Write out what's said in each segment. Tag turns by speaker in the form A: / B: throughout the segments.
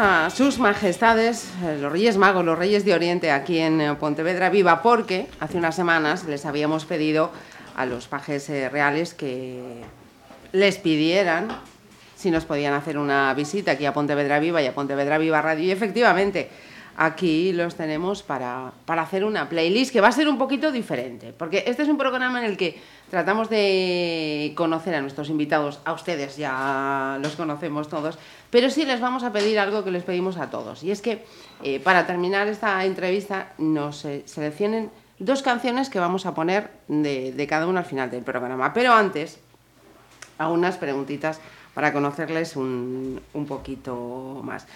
A: A
B: sus majestades, eh, los Reyes Magos, los Reyes de Oriente, aquí en eh, Pontevedra Viva, porque hace unas semanas les habíamos pedido a los pajes eh, reales que les pidieran si nos podían hacer una visita aquí a Pontevedra Viva y a Pontevedra Viva Radio. Y efectivamente, aquí los tenemos para, para hacer una playlist que va a ser un poquito diferente, porque este es un programa en el que tratamos de conocer a nuestros invitados, a ustedes ya los conocemos todos, pero sí les vamos a pedir algo que les pedimos a todos, y es que eh, para terminar esta entrevista nos seleccionen dos canciones que vamos a poner de, de cada uno al final del programa, pero antes a unas preguntitas para conocerles un, un poquito más.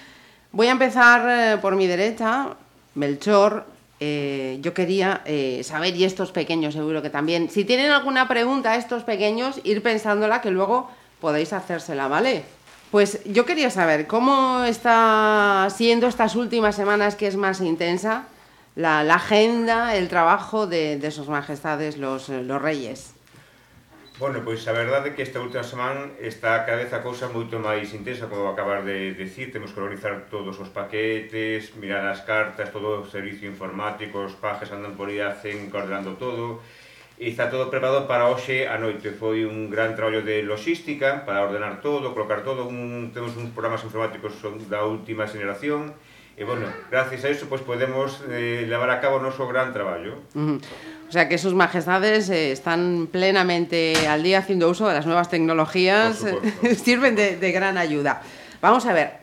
B: Voy a empezar eh, por mi derecha, Melchor. eh, yo quería eh, saber, y estos pequeños seguro que también, si tienen alguna pregunta estos pequeños, ir pensándola que luego podéis hacérsela, ¿vale? Pues yo quería saber cómo está siendo estas últimas semanas que es más intensa la, agenda, el trabajo de, sus majestades los reyes.
C: Bueno, pois a verdade é que esta última semana está cada vez a cousa moito máis intensa, como acabar de decir, temos que organizar todos os paquetes, mirar as cartas, todo o servicio informático, os pajes andan por aí a cen coordenando todo, e está todo preparado para hoxe a noite. Foi un gran traballo de logística para ordenar todo, colocar todo, un, temos uns programas informáticos son da última generación, E, bueno, gracias a iso, pois, podemos eh, levar a cabo o noso gran traballo.
B: Uh -huh. O sea que sus majestades eh, están plenamente al día haciendo uso de las nuevas tecnologías, sirven de, de gran ayuda. Vamos a ver,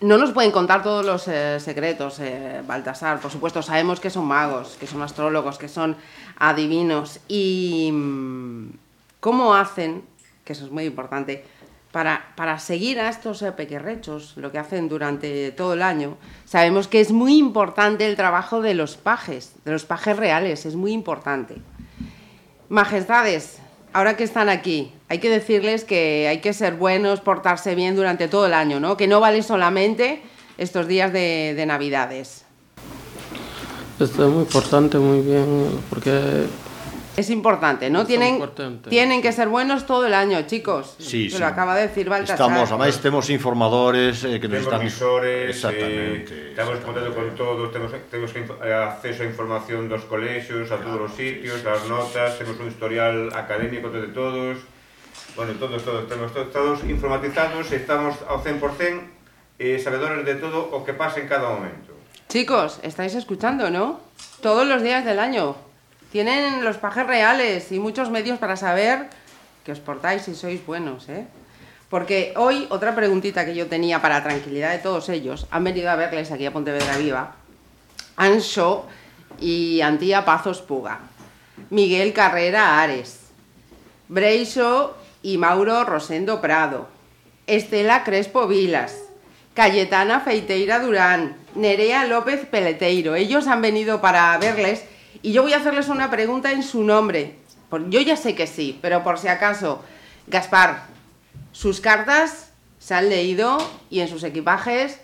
B: no nos pueden contar todos los eh, secretos, eh, Baltasar, por supuesto, sabemos que son magos, que son astrólogos, que son adivinos, y mm, cómo hacen, que eso es muy importante, para, para seguir a estos eh, pequerrechos, lo que hacen durante todo el año, sabemos que es muy importante el trabajo de los pajes, de los pajes reales, es muy importante. Majestades, ahora que están aquí, hay que decirles que hay que ser buenos, portarse bien durante todo el año, ¿no? Que no vale solamente estos días de, de Navidades.
D: Esto es muy importante, muy bien, porque
B: Es importante, ¿no?
D: Es
B: tienen,
D: importante.
B: tienen que ser buenos todo el año, chicos.
E: Sí,
B: Se
E: sí.
B: lo acaba de decir Baltasar.
E: Estamos, además tenemos informadores eh, que nos están...
C: visores, eh, exactamente. estamos eh, contando con todos, tenemos, tenemos eh, acceso a información dos colegios, a claro, todos los sitios, sí, las notas, tenemos un historial académico de todos. Bueno, todos, todos, tenemos todos, todos informatizados, estamos ao 100% eh, sabedores de todo o que pasa en cada momento.
B: Chicos, estáis escuchando, ¿no? Todos los días del año. Tienen los pajes reales y muchos medios para saber que os portáis y sois buenos, ¿eh? Porque hoy, otra preguntita que yo tenía para tranquilidad de todos ellos, han venido a verles aquí a Pontevedra Viva, Anxo y Antía Pazos Puga, Miguel Carrera Ares, Breixo y Mauro Rosendo Prado, Estela Crespo Vilas, Cayetana Feiteira Durán, Nerea López Peleteiro. Ellos han venido para verles y yo voy a hacerles una pregunta en su nombre. Yo ya sé que sí, pero por si acaso, Gaspar, sus cartas se han leído y en sus equipajes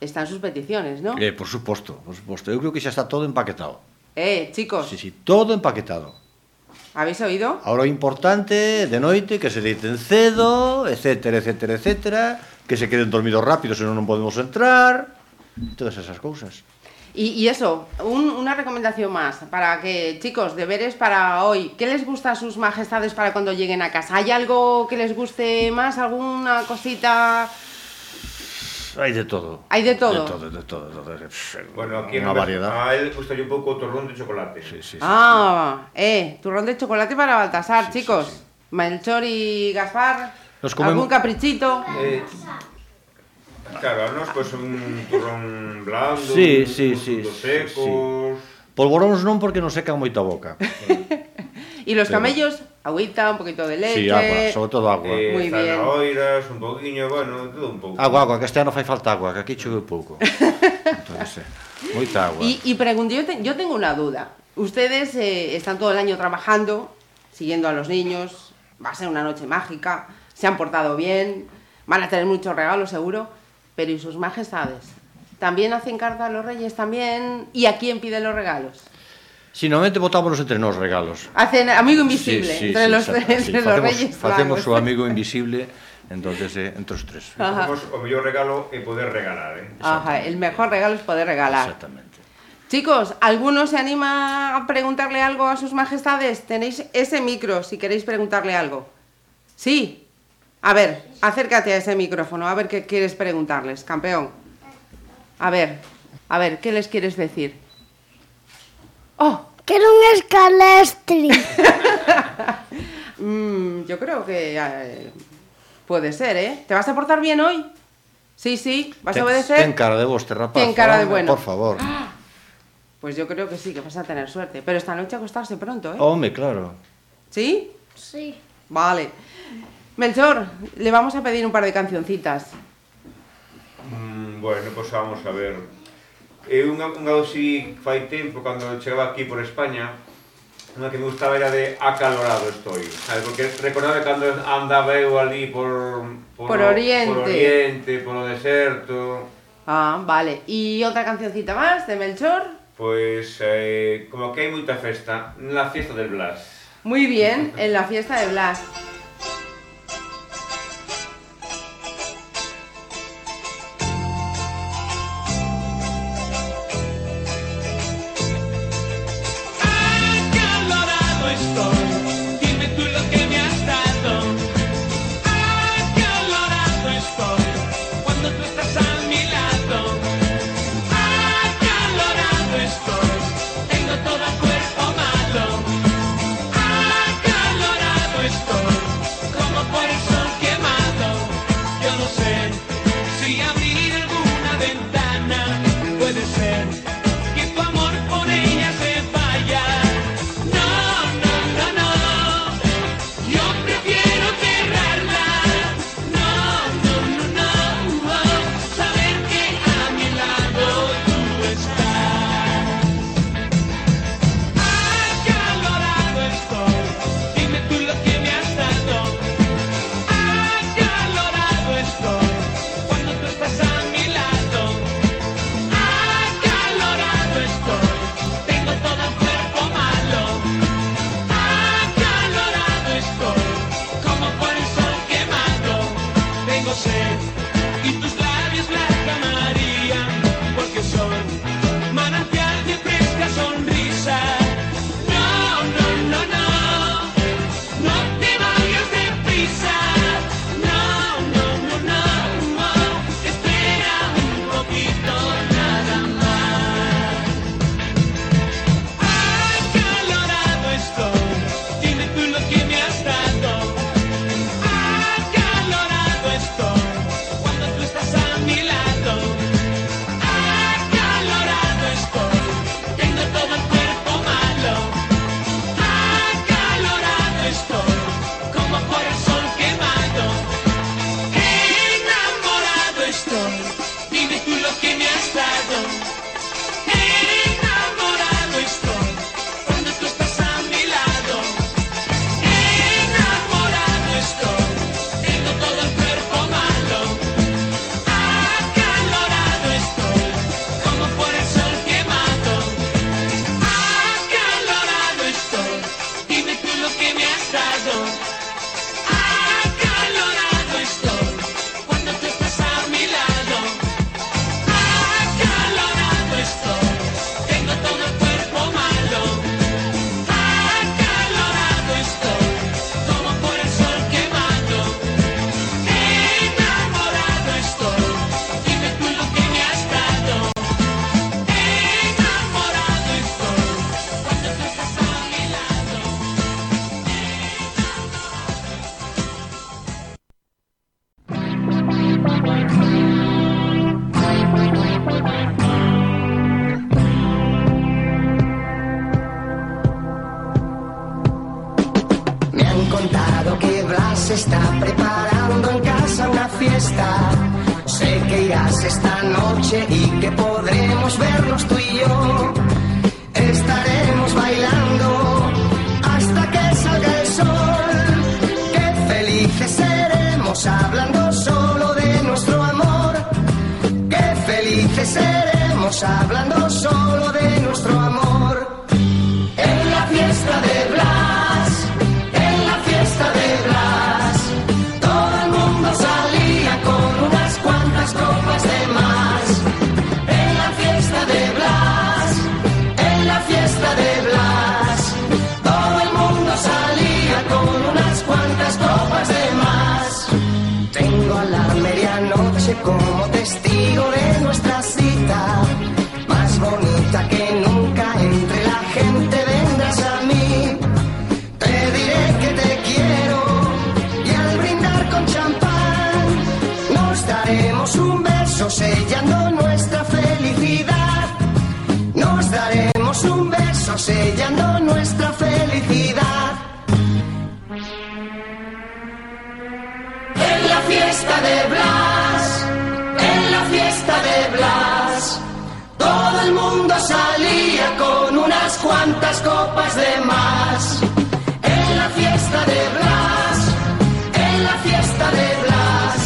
B: están sus peticiones, ¿no?
E: Eh, por suposto, por suposto. Eu creo que xa está todo empaquetado.
B: Eh, chicos,
E: Sí, sí, todo empaquetado.
B: ¿habéis oído?
E: Ahora importante, de noite, que se deiten cedo, etcétera, etcétera, etcétera, que se queden dormidos rápido, senón non podemos entrar, todas esas cousas.
B: Y, y eso, un- una recomendación más para que, chicos, deberes para hoy. ¿Qué les gusta a sus majestades para cuando lleguen a casa? ¿Hay algo que les guste más? ¿Alguna cosita?
E: Hai de todo.
B: Hai de todo.
E: De todo, de todo. De todo.
C: Bueno, aquí
E: Unha
C: en
E: variedad.
C: a él gusta un pouco o torrón de chocolate.
E: Sí, sí, sí.
B: Ah, eh, turrón de chocolate para Baltasar, chicos.
E: sí.
B: Melchor y Gaspar.
E: Nos comemos-
B: ¿Algún caprichito?
C: Eh, Claro, nos pois pues, un turrón blando,
E: sí, sí,
C: un
E: sí,
C: secos...
E: Sí. Polvoróns non porque non secan moito a boca.
B: E los
E: Pero...
B: camellos agüita, un poquito de leche.
E: Sí, agua, sobre todo agua.
C: Eh,
B: Muy bien.
C: Zanahoiras, un poquinho, bueno, todo un pouco.
E: Agua, agua, que este ano fai falta agua, que aquí chove pouco. Entonces, eh, moita agua.
B: Y, y pregunto, yo, te, yo tengo una duda. Ustedes eh, están todo el año trabajando, siguiendo a los niños, va a ser una noche mágica, se han portado bien, van a tener muchos regalos seguro. Pero ¿y sus majestades? ¿También hacen carta a los reyes también? ¿Y a quién piden los regalos?
E: Si normalmente botámonos entre nós regalos.
B: Hacen amigo invisible
E: Sí, sí,
B: entre
E: sí,
B: los, entre
E: sí,
B: los reyes
E: facemos
B: magos.
E: o amigo invisible, entonces eh, entre os tres.
B: Ajá.
C: Facemos o mellor regalo é poder regalar, eh?
B: Ajá, el mejor regalo es poder regalar.
E: Exactamente.
B: Chicos, ¿alguno se anima a preguntarle algo a sus majestades? Tenéis ese micro si queréis preguntarle algo. Sí. A ver, acércate a ese micrófono, a ver qué quieres preguntarles, campeón. A ver, a ver, ¿qué les quieres decir? Oh,
A: Quero un escalestri.
B: mm, yo creo que eh, puede ser, ¿eh? ¿Te vas a portar bien hoy? Sí, sí, ¿vas a obedecer?
E: Ten cara de vos, te rapaz.
B: Ten cara de bueno.
E: Por favor.
B: Pues yo creo que sí, que vas a tener suerte. Pero esta noche acostarse pronto, ¿eh?
E: Home, claro.
B: ¿Sí?
A: Sí.
B: Vale. Melchor, le vamos a pedir un par de cancioncitas.
C: Mm, bueno, pois vamos a ver. Eh, unha, unha así fai tempo, cando chegaba aquí por España, unha que me gustaba era de acalorado estoy. Sabe? Porque recordaba cando andaba eu ali por...
B: Por Oriente.
C: Por Oriente, por o deserto...
B: Ah, vale. ¿Y otra cancioncita más de Melchor?
C: Pois, eh, como que hai moita festa, na fiesta del Blas.
B: Muy bien, en la fiesta de Blas.
F: Cuantas copas de más. En la fiesta de Blas, en la fiesta de Blas,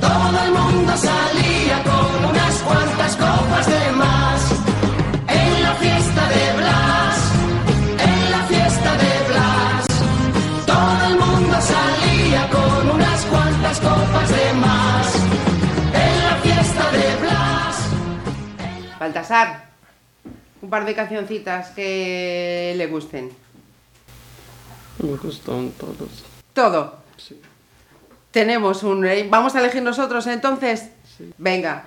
F: todo el mundo salía con unas cuantas copas de más. En la fiesta de Blas, en la fiesta de Blas, todo el mundo salía con unas cuantas copas de más. En la fiesta de Blas.
G: Baltasar, un par de cancioncitas que le gusten.
D: Me gustan todos.
G: Todo.
D: Sí.
G: Tenemos un... eh, ¿Vamos a elegir nosotros entonces? Venga.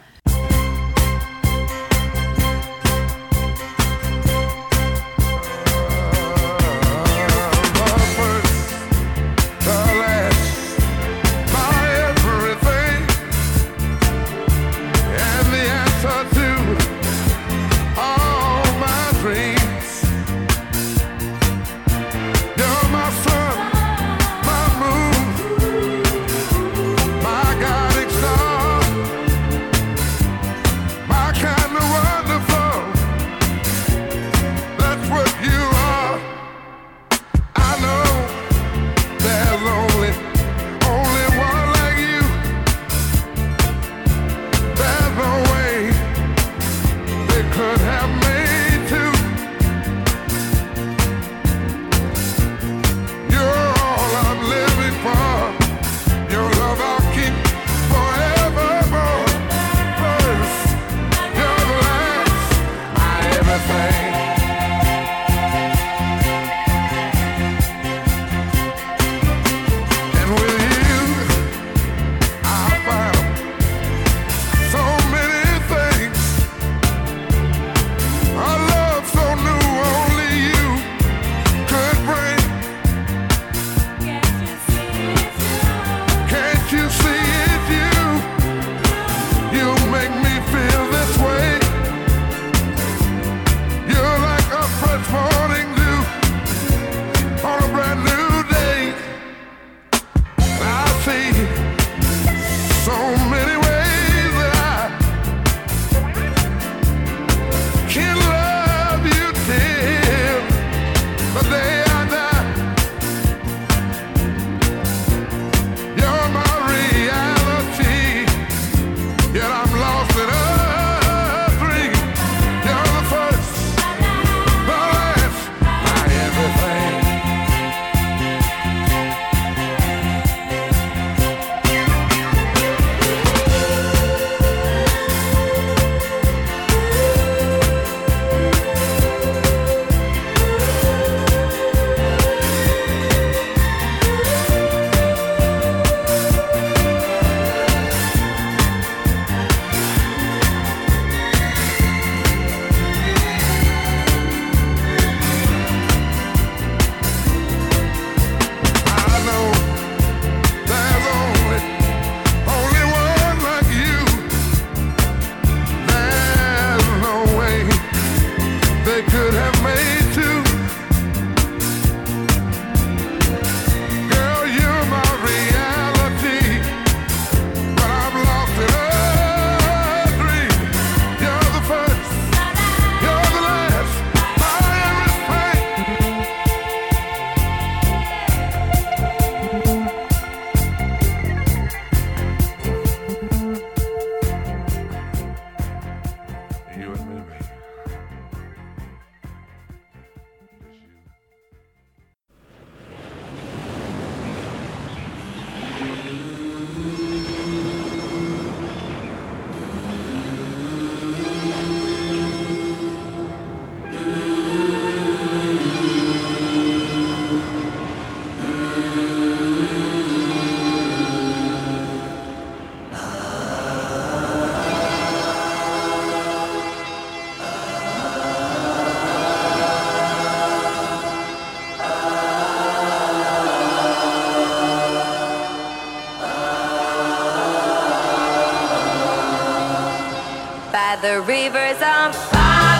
H: the river's
I: on fire.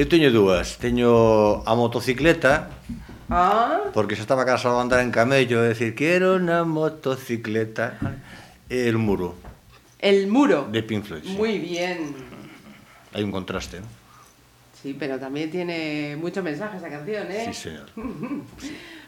J: Eu teño dúas. Teño a motocicleta,
I: ah.
J: porque xa estaba casado a andar en camello, e decir, quero unha motocicleta. El muro.
I: El muro.
J: De Pink Floyd.
I: Muy bien.
J: Hay un contraste, ¿no?
I: Sí, pero también tiene mucho mensaje esa canción, ¿eh?
J: Sí, señor.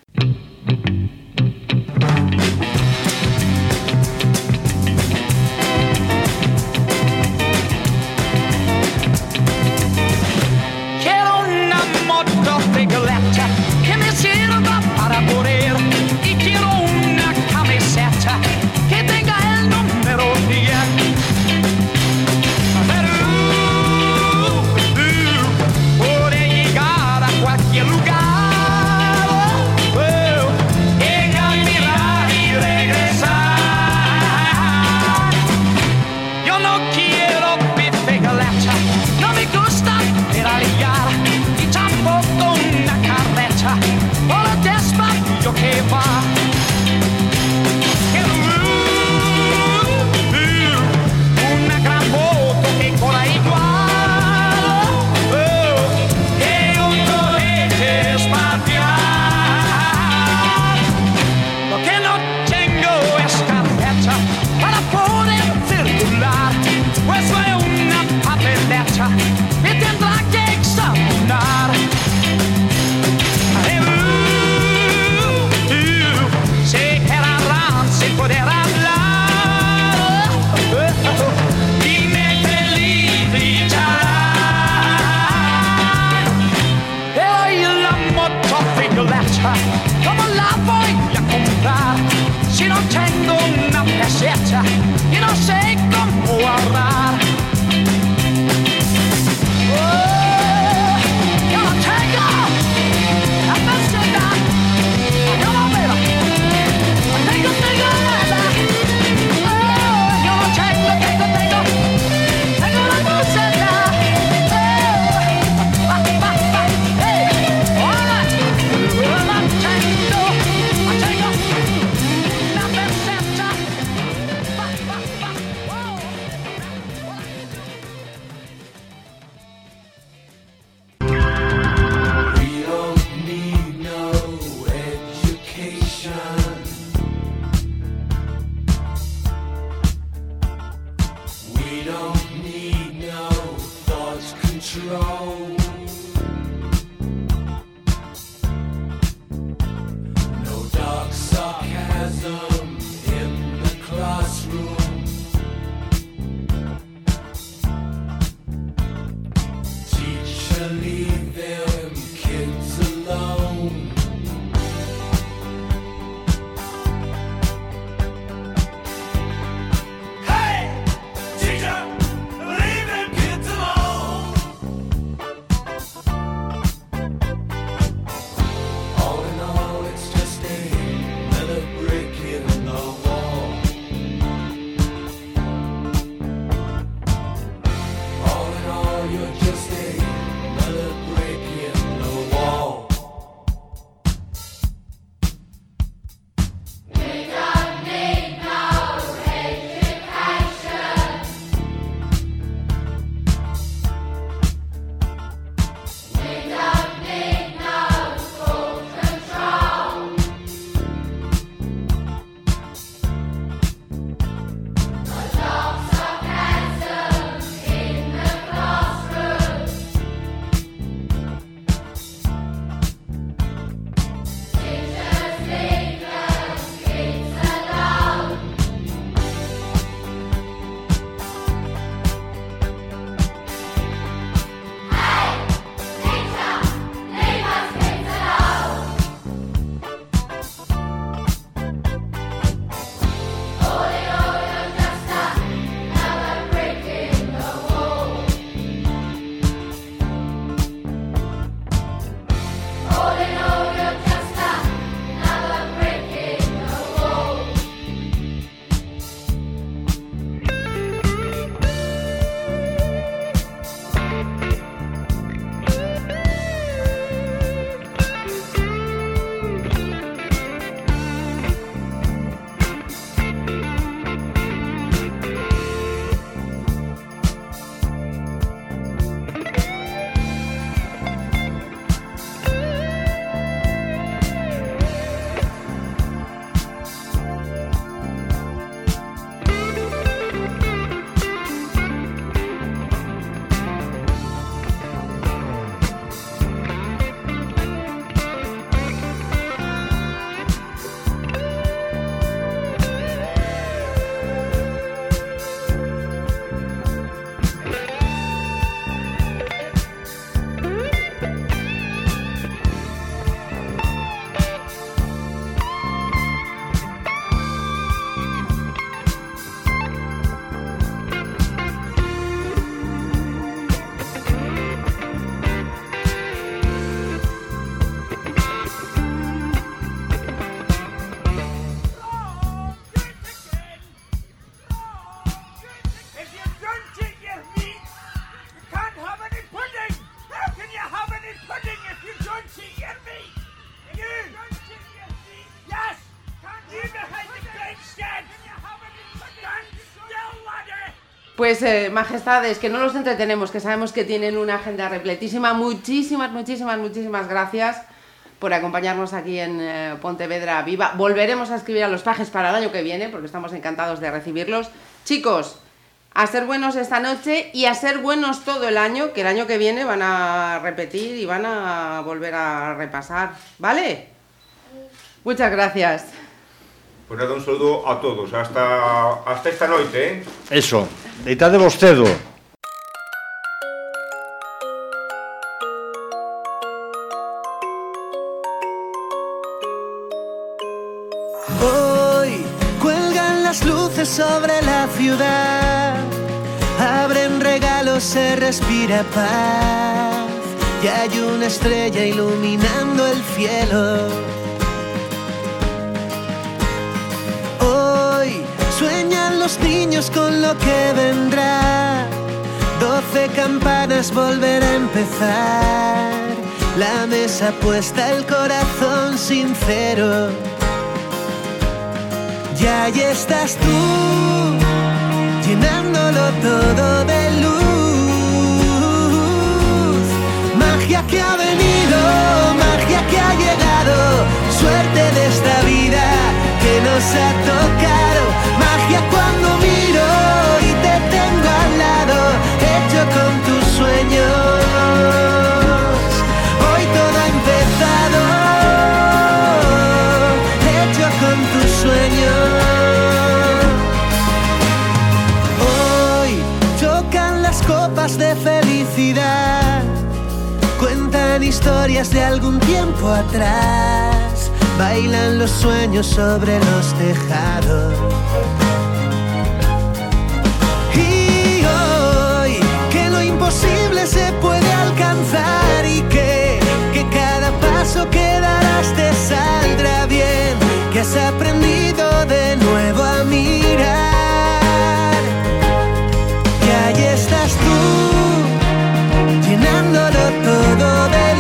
B: Pues, eh, majestades, que no los entretenemos, que sabemos que tienen una agenda repletísima. Muchísimas, muchísimas, muchísimas gracias por acompañarnos aquí en eh, Pontevedra Viva. Volveremos a escribir a los pajes para el año que viene, porque estamos encantados de recibirlos. Chicos, a ser buenos esta noche y a ser buenos todo el año, que el año que viene van a repetir y van a volver a repasar. ¿Vale? Muchas gracias.
C: Pues nada, un saludo a todos. Hasta, hasta esta noite, eh?
E: Eso, deitade vostedo.
F: Hoy cuelgan la
K: las luces sobre la ciudad. Abren regalos, se respira paz. Y hay una estrella iluminando el cielo. Con lo que vendrá. Doce campanas volver a empezar. La mesa puesta, el corazón sincero. Y ahí estás tú, llenándolo todo de luz. Magia que ha venido, magia que ha llegado, suerte de esta vida que nos ha tocado. Magia cuando tengo al lado, hecho con tus sueños. Hoy todo ha empezado, hecho con tus sueños. Hoy chocan las copas de felicidad, cuentan historias de algún tiempo atrás, bailan los sueños sobre los tejados. Has aprendido de nuevo a mirar. Y ahí estás tú, llenándolo todo de